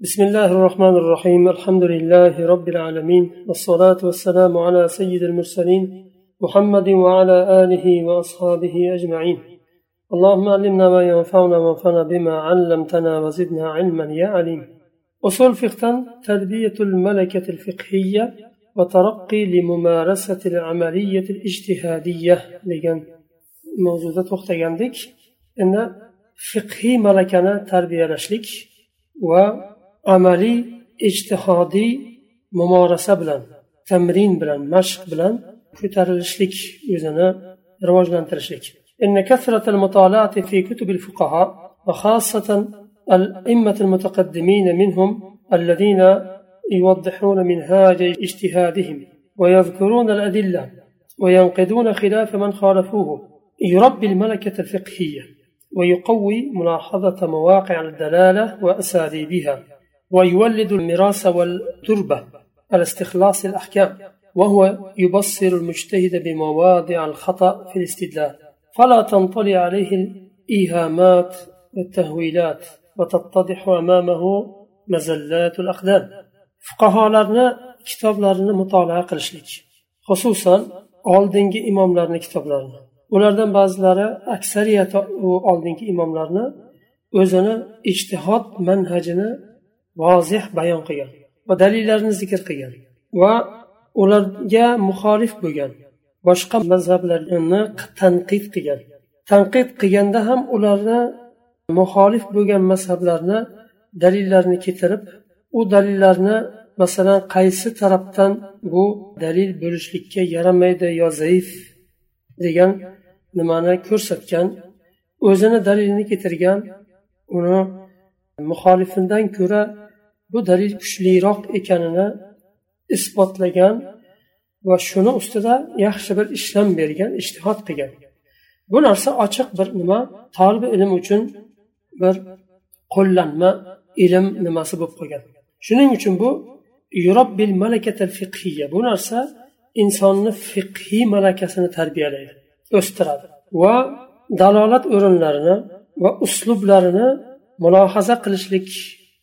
بسم الله الرحمن الرحيم. الحمد لله رب العالمين. والصلاة والسلام على سيد المرسلين محمد وعلى آله وأصحابه أجمعين. اللهم علمنا ما ينفعنا وانفعنا بما علمتنا وزدنا علما يا عليم. أصول فقه تربية الملكة الفقهية وترقي لممارسة العملية الاجتهادية. لجن موجودة وقت عندك. إن فقهي ملكنا تربية وعملي اجتهادي ممارسة بلن تمرين بلن مشق بلن ko'tarilishlik o'zini rivojlantirishlik. إن كثرة المطالعة في كتب الفقهاء وخاصة الأئمة المتقدمين منهم الذين يوضحون منهاج اجتهادهم ويذكرون الأدلة وينقذون خلاف من خالفوه يربي الملكة الفقهية ويقوي ملاحظة مواقع الدلالة وأساليبها ويولد المراس والتربة على استخلاص الأحكام وهو يبصر المجتهد بمواضع الخطأ في الاستدلال فلا تنطلي عليه الإيهامات والتهويلات وتتضح أمامه مزلات الأقدام fuqarolarni kitoblarini mutolaa qilishlik xususan oldingi imomlarni kitoblarini ulardan ba'zilari aksariyati u oldingi imomlarni o'zini ijtihod manhajini vozih bayon qilgan va dalillarni zikr qilgan va ularga muxolif bo'lgan boshqa mazhablarni tanqid qilgan. Tanqid qilganda ham ularni muxolif bo'lgan mazhablarni dalillarini keltirib u dalillarni masalan qaysi tarafdan bu dalil bo'lishlikka yaramaydi yo zaif degan nimani ko'rsatgan o'zini dalilini keltirgan uni muxolifidan ko'ra bu dalil kuchliroq ekanini isbotlagan va shuni ustida yaxshi bir ishlam bergan ishtihod qilgan. Bu narsa ochiq bir nima? Tolibi ilm uchun bir qo'llanma ilm nimasi bo'lib qolgan. Shuning uchun bu yurabbil malakatil fiqhiya bu narsa insonni fiqhiy malakasini tarbiyalaydi o'stiradi va dalolat o'rinlarini va uslublarini mulohaza qilishlik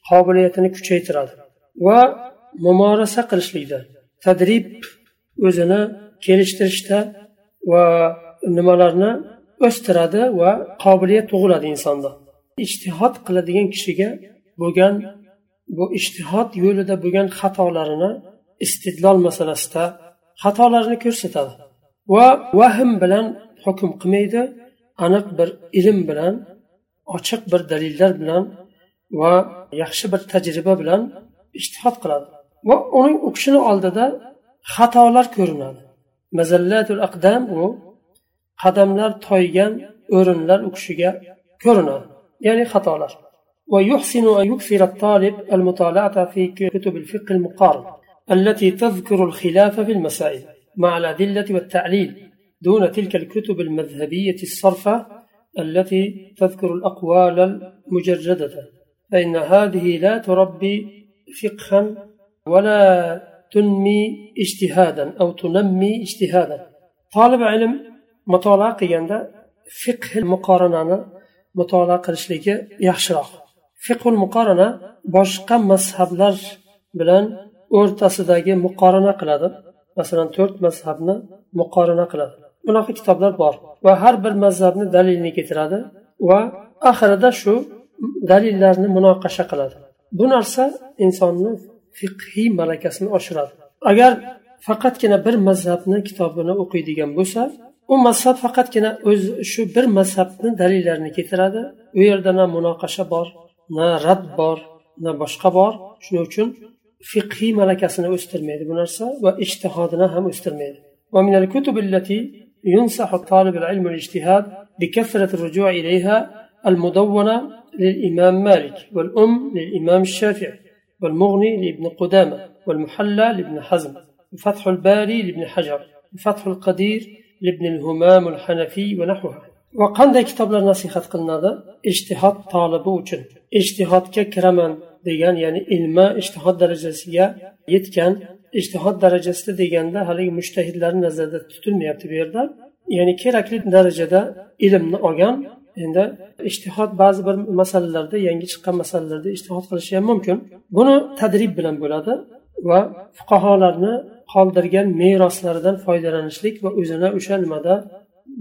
qobiliyatini kuchaytiradi va mumorasa qilishlikda tadrib o'zini kelishtirishda va nimalarni o'stiradi va qobiliyat tug'iladi insonda. Ijtihod qiladigan kishiga bo'lgan bu ijtihod yo'lida bo'lgan xatolarini istidlol masalasida xatolarini ko'rsatadi va vahm bilan hukm qilmaydi aniq bir ilm bilan ochiq bir dalillar bilan va yaxshi bir tajriba bilan ijtihod qiladi va uning u kishini oldida xatolar ko'rinadi mazallatul aqdam u qadamlar toygan o'rinlar u kishiga ko'rinadi ya'ni xatolar ويحسن أن يكثر الطالب المطالعة في كتب الفقه المقارن التي تذكر الخلاف في المسائل مع الأدلة والتعليل دون تلك الكتب المذهبية الصرفة التي تذكر الأقوال المجردة فإن هذه لا تربي فقها ولا تنمي اجتهادا أو تنمي اجتهادا طالب علم مطالعة قياندا فقه المقارنة مطالعة قلشليكي يحشرق fiqul muqorana boshqa mazhablar bilan o'rtasidagi muqorana qiladi masalan to'rt mazhabni muqorana qiladi bunaqa kitoblar bor va har bir mazhabni dalilini keltiradi va oxirida shu dalillarni munoqasha qiladi bu narsa insonni fiqhiy malakasini oshiradi agar faqatgina bir mazhabni kitobini o'qiydigan bo'lsa u mazhab faqatgina o'z shu bir mazhabni dalillarini keltiradi u yerda na munoqasha bor na rad bor na boshqa bor shuning uchun fiqhiy malakasini o'stirmaydi bu narsa va ijtihodini ham o'stirmaydi ومن الكتب التي ينصح طالب العلم الاجتهاد بكثرة الرجوع إليها المدونة للإمام مالك والأم للإمام الشافعي والمغني لابن قدامة والمحلى لابن حزم وفتح الباري لابن حجر وفتح القدير لابن الهمام الحنفي ونحوها وقanday kitoblar nasihat qilinadi ijtihod tolibi uchun ijtihodga kiraman degan ya'ni ilmi ijtihod darajasiga yetgan ijtihod darajasida deganda haligi mushtahidlarni nazarda tutilmayapti bu yerda ya'ni kerakli darajada ilmni olgan endi ishtihod ba'zi bir masalalarda yangi chiqqan masalalarda ishtihod qilishi ham mumkin. Buni tadrib bilan bo'ladi va fuqarolarni qoldirgan meroslaridan foydalanishlik va o'zini o'sha nimada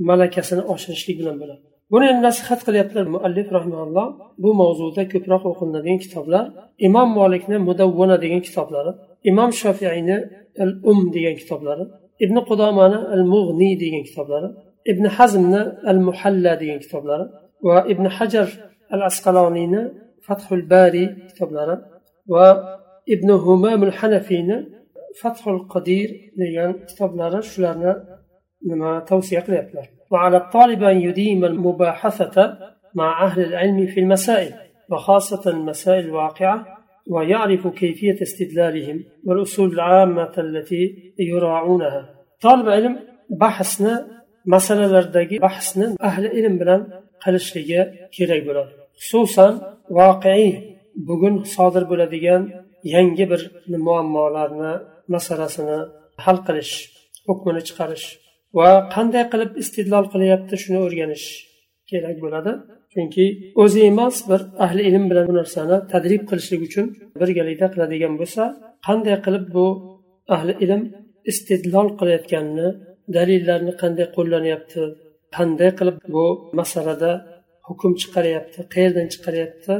malakasini oshirishlik bilan bo'ladi. Buni endi nasihat qilyaptilar muallif rahimalloh bu mavzuda ko'proq o'qilinadigan kitoblar imom molikni mudavvana degan kitoblari imom shofiyni al um degan kitoblari ibn qudomani al mug'niy degan kitoblari ibn hazmni al muhalla degan kitoblari va ibn hajar al asqaloniyni fathul bari kitoblari va ibn humam al hanafiyni fathul qodir degan kitoblari shularni nima tavsiya qilyaptilar وعلى الطالب أن يديم المباحثة مع أهل العلم في المسائل وخاصة المسائل الواقعة ويعرف كيفية استدلالهم والأصول العامة التي يراعونها طالب علم بحثنا masalalardagi bahsni ahli ilm bilan qilishligi kerak bo'ladi. Xususan voqeiy bugun sodir bo'ladigan yangi bir muammolarni masalasini hal qilish hukmini chiqarish va qanday qilib istidlol qilyapti shuni o'rganish kerak bo'ladi. Chunki o'zi emas bir ahli ilm bilan bu narsani tadrib qilishlik uchun birgalikda qiladigan bo'lsa qanday qilib bu ahli ilm istidlol qilayotganini dalillarni qanday qo'llanyapti qanday qilib bu masalada hukm chiqaryapti qayerdan chiqaryapti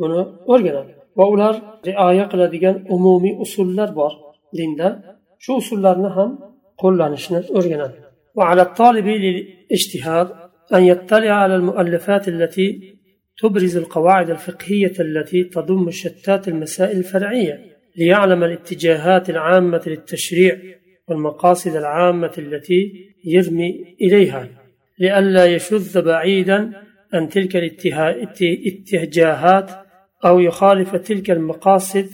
buni o'rganadi va ular rioya qiladigan umumiy usullar bor dinda shu usullarni ham qo'llanishni o'rganadi وعلى الطالب للاجتهاد أن يطلع على المؤلفات التي تبرز القواعد الفقهية التي تضم شتات المسائل الفرعية ليعلم الاتجاهات العامة للتشريع والمقاصد العامة التي يرمي إليها لئلا يشذ بعيدا عن تلك الاتجاهات أو يخالف تلك المقاصد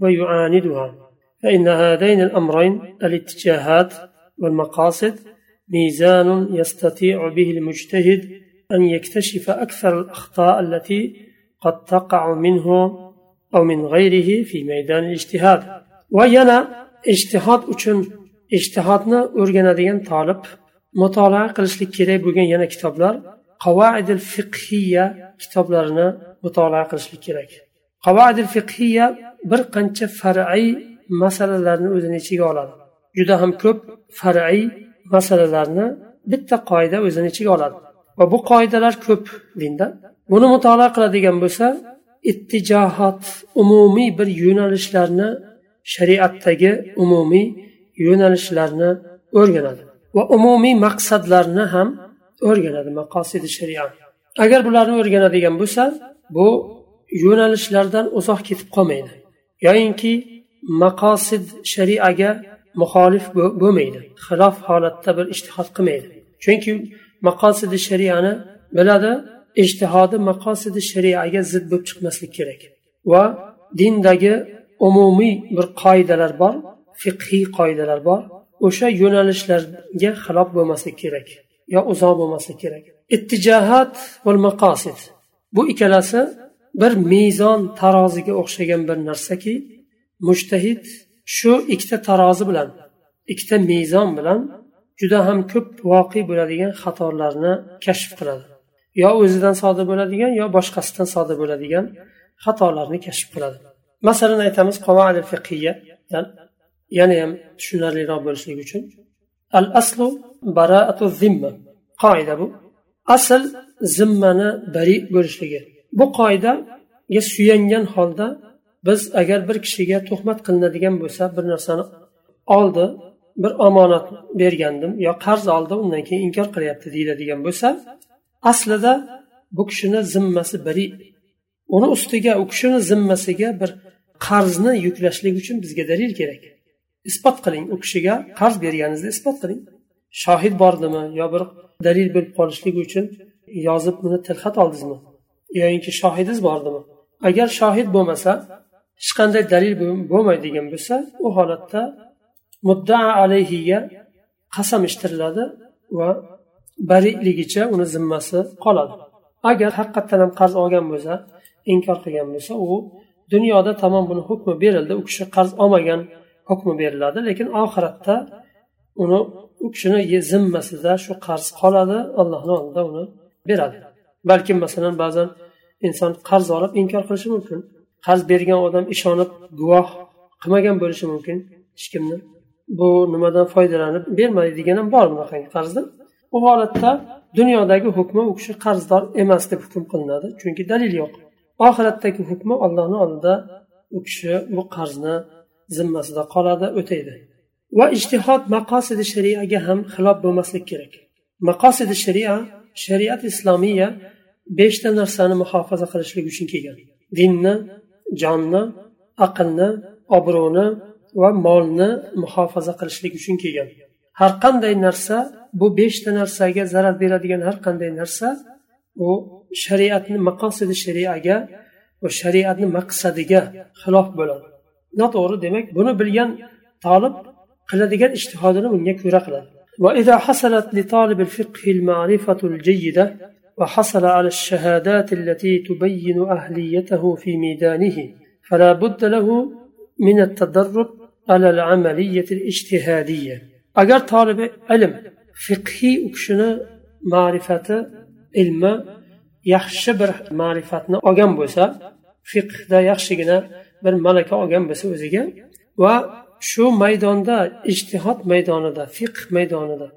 ويعاندها. فإن هذين الأمرين الاتجاهات والمقاصد ميزان يستطيع به المجتهد أن يكتشف أكثر الأخطاء التي قد تقع منه أو من غيره في ميدان الاجتهاد. وينا اجتهاد uchun ijtihodni o'rganadigan tolib mutolaa qilishlik kerak bo'lgan yana kitoblar qavaidil fiqhiya kitoblarini mutolaa qilishlik kerak. Qavaidil fiqhiya bir qancha far'iy masalalarni o'zini ichiga oladi. Juda ham ko'p far'iy masalalarni bitta qoida o'zini ichiga oladi. Va bu qoidalar ko'p dinda. Buni mutolaa qiladigan bo'lsa ittijohot umumiy bir yo'nalishlarni shariatdagi umumiy yo'nalishlarni o'rganadi va umumiy maqsadlarni ham o'rganadi maqosidi sharia. Agar bularni o'rganadigan bo'lsa bu yo'nalishlardan uzoq ketib qolmaydi yoyinki maqosid shariaga muxolif bo'lmaydi xilof holatda bir ishtihod qilmaydi. Chunki maqosidi shariani biladi ijtihodi maqosidi shariaga zid bo'lib chiqmaslik kerak va dindagi umumiy bir qoidalar bor fiqhiy qoidalar bor. O'sha yo'nalishlarga xilof bo'lmaslik kerak yo uzoq bo'lmaslik kerak. Ittijohat va maqosid bu ikkalasi bir mezon taroziga o'xshagan bir narsaki mushtahid shu ikkita tarozi bilan ikkita mezon bilan juda ham ko'p voqe bo'ladigan xatolarni kashf qiladi. Yo o'zidan sodir bo'ladigan yo boshqasidan sodir bo'ladigan xatolarni kashf qiladi. Masalan aytamiz qavoid fiqiyadan yana ham tushunarliroq bo'lishligi uchun. Al aslu baraatu zimma. Qoida bu. Asl zimmani bari bo'lishligi. Bu qoidaga suyangan holda biz agar bir kishiga tuhmat qilinadigan bo'lsa bir narsani oldi bir omonat bergandim yo qarz oldi undan keyin inkor qilyapti deyiladigan bo'lsa aslida bu kishini zimmasi bari. Uni ustiga u kishini zimmasiga bir qarzni yuklashlik uchun bizga dalil kerak. Isbot qiling u kishiga qarz berganingizni isbot qiling. Shohid bordimi yo bir dalil bo'lib qolishligi uchun yozib buni tilxat oldingizmi? Yoyinki shohidingiz bordimi? Agar shohid bo'lmasa hech qanday dalil bo'lmaydigan bo'lsa u holatda muddaa alayhiga qasam eshittiriladi va bariligicha uni zimmasi qoladi. Agar haqiqatdan ham qarz olgan bo'lsa inkor qilgan bo'lsa u dunyoda tamom buni hukmi berildi u kishi qarz olmagan hukmi beriladi lekin oxiratda uni u kishini zimmasida shu qarz qoladi allohni oldida uni beradi. Balkim masalan ba'zan inson qarz olib inkor qilishi mumkin qarz bergan odam ishonib guvoh qilmagan bo'lishi mumkin. Hech kimni bu nimadan foydalanib bermaydigan ham bor bunaqangi qarzda. U holatda dunyodagi hukmi u kishi qarzdor emas deb hukm qilinadi chunki dalil yo'q. Oxiratdagi hukmi allohni oldida u kishi bu qarzni zimmasida qoladi o'taydi. Va ijtihod maqosidi shariaga ham xilof bo'lmaslik kerak. Maqosidi sharia shariat islomiya beshta narsani muhofaza qilishlik uchun kelgan. Dinni jonni aqlni obro'ni va molni muhofaza qilishlik uchun kelgan. Har qanday narsa bu beshta narsaga zarar beradigan har qanday narsa u shariatni maqosidi shariaga va shariatni maqsadiga xilof bo'ladi. Noto'g'ri demak buni bilgan tolib qiladigan ijtihodini bunga ko'ra qiladi وإذا حصلت لطالب الفقه المعرفة الجيدة وحصل على الشهادات التي تبين أهليته في ميدانه فلا بد له من التدرب على العملية الاجتهادية. أجر طالب علم فقهي أكشنا معرفة علم ma'rifatni olgan bo'lsa fiqda yaxshigina bir malaka olgan bo'lsa o'ziga va shu maydonda ijtihod maydonida fiqh maydonida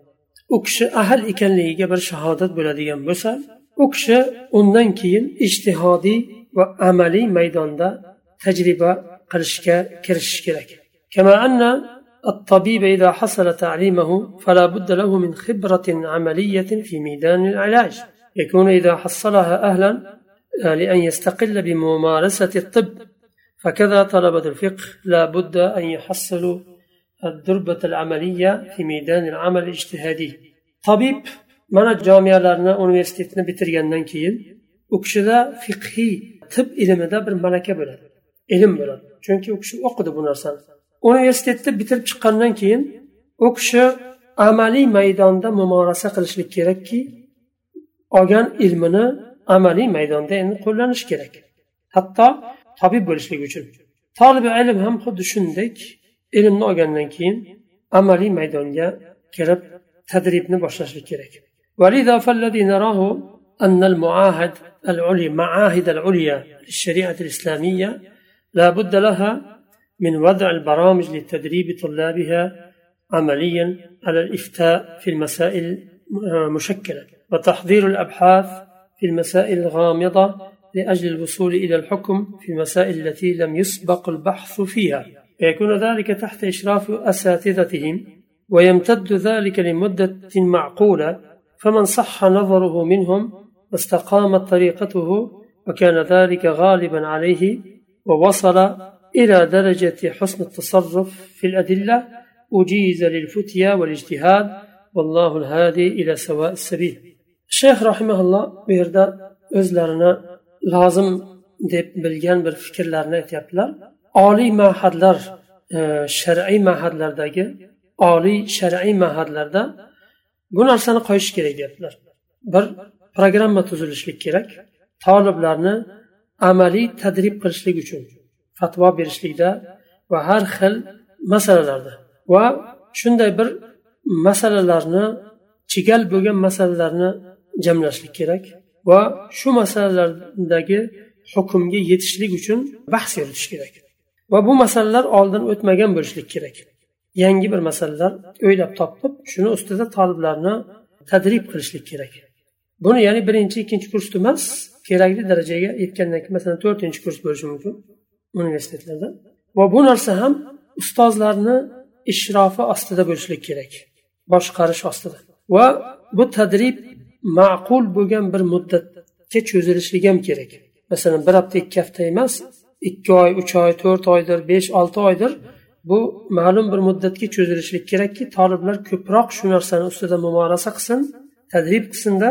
u kishi ahil ekanligiga bir shahodat bo'ladigan bo'lsa u kishi undan keyin ijtihodiy va amaliy maydonda tajriba qilishga kirishishi kerak الطبيب إذا حصل تعليمه فلا بد له من خبرة عملية في ميدان العلاج يكون إذا حصلها أهلا لأن يستقل بممارسة الطب فكذا طلبة الفقه لا بد أن يحصلوا الدربة العملية في ميدان العمل الاجتهادي طبيب mana jamiyalarni universitetni bitirgandan keyin u kishida fiqhiy tib ilmida bir malaka bo'ladi ilm bo'ladi chunki u kishi o'qidi bu narsani universitetni bitirib chiqqandan keyin u kishi amaliy maydonda mumorasa qilishlik kerakki olgan ilmini amaliy maydonda endi qo'llanish kerak hatto tabib bo'lishlik uchun tolibi ilm ham xuddi shunday ilmni olgandan keyin amaliy maydonga kirib tadribni boshlashlik kerak أن المعاهد العليا معاهد العليا للشريعة الإسلامية لا بد لها من وضع البرامج لتدريب طلابها عمليا على الإفتاء في المسائل مشكلة وتحضير الأبحاث في المسائل الغامضة لأجل الوصول إلى الحكم في المسائل التي لم يسبق البحث فيها. ويكون ذلك تحت إشراف أساتذتهم ويمتد ذلك لمدة معقولة فمن صح نظره منهم واستقامت طريقته وكان ذلك غالبا عليه ووصل إلى درجة حسن التصرف في الأدلة أجيز للفتيا والاجتهاد والله الهادي إلى سواء السبيل. shayx rahimaulloh bu yerda o'zlarini lozim deb bilgan bir fikrlarni aytyaptilar. Oliy mahadlar e, shar'iy mahadlardagi oliy shar'iy mahadlarda bu narsani qo'yish kerak deyaptilar. Bir programma tuzilishlik kerak. Toliblarni amaliy tadrib qilishlik uchun fatvo berishlikda va har xil masalalarda va shunday bir masalalarni chigal bo'lgan masalalarni jamlashlik kerak va shu masalalardagi hukmga yetishlik uchun bahs yuritish kerak va bu masalalar oldin o'tmagan bo'lishlik kerak. Yangi bir masalalar o'ylab topib shuni ustida toliblarni tadrib qilishlik kerak. Buni ya'ni birinchi ikkinchi kursda emas kerakli darajaga yetgandan keyin masalan to'rtinchi kurs bo'lishi mumkin universitetlarda. Va bu narsa ham ustozlarni ishrofi ostida bo'lishlik kerak boshqarish ostida. Va bu tadrib ma'qul bo'lgan bir muddatga cho'zilishligi ham kerak. Masalan bir hafta ikki hafta emas ikki oy uch oy to'rt oydir besh olti oydir. Bu ma'lum bir muddatga cho'zilishlik kerakki toliblar ko'proq shu narsani ustida mumorasa qilsin tadrib qilsinda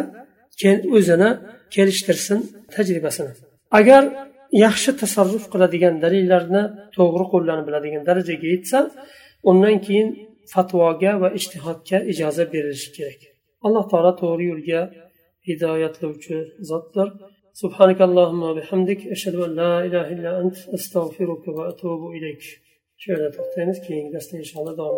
keyin o'zini kelishtirsin tajribasini. Agar yaxshi tasarruf qiladigan dalillarni to'g'ri qo'llanib biladigan darajaga yetsa undan keyin fatvoga va ijtihodga ijoza berilishi kerak. alloh taolo to'g'ri yo'lga hidoyatlovchi zotdir سبحانك اللهم وبحمدك أشهد أن لا إله إلا أنت أستغفرك وأتوب إليك شهادة تختيمس كي نقصني إن شاء الله دوام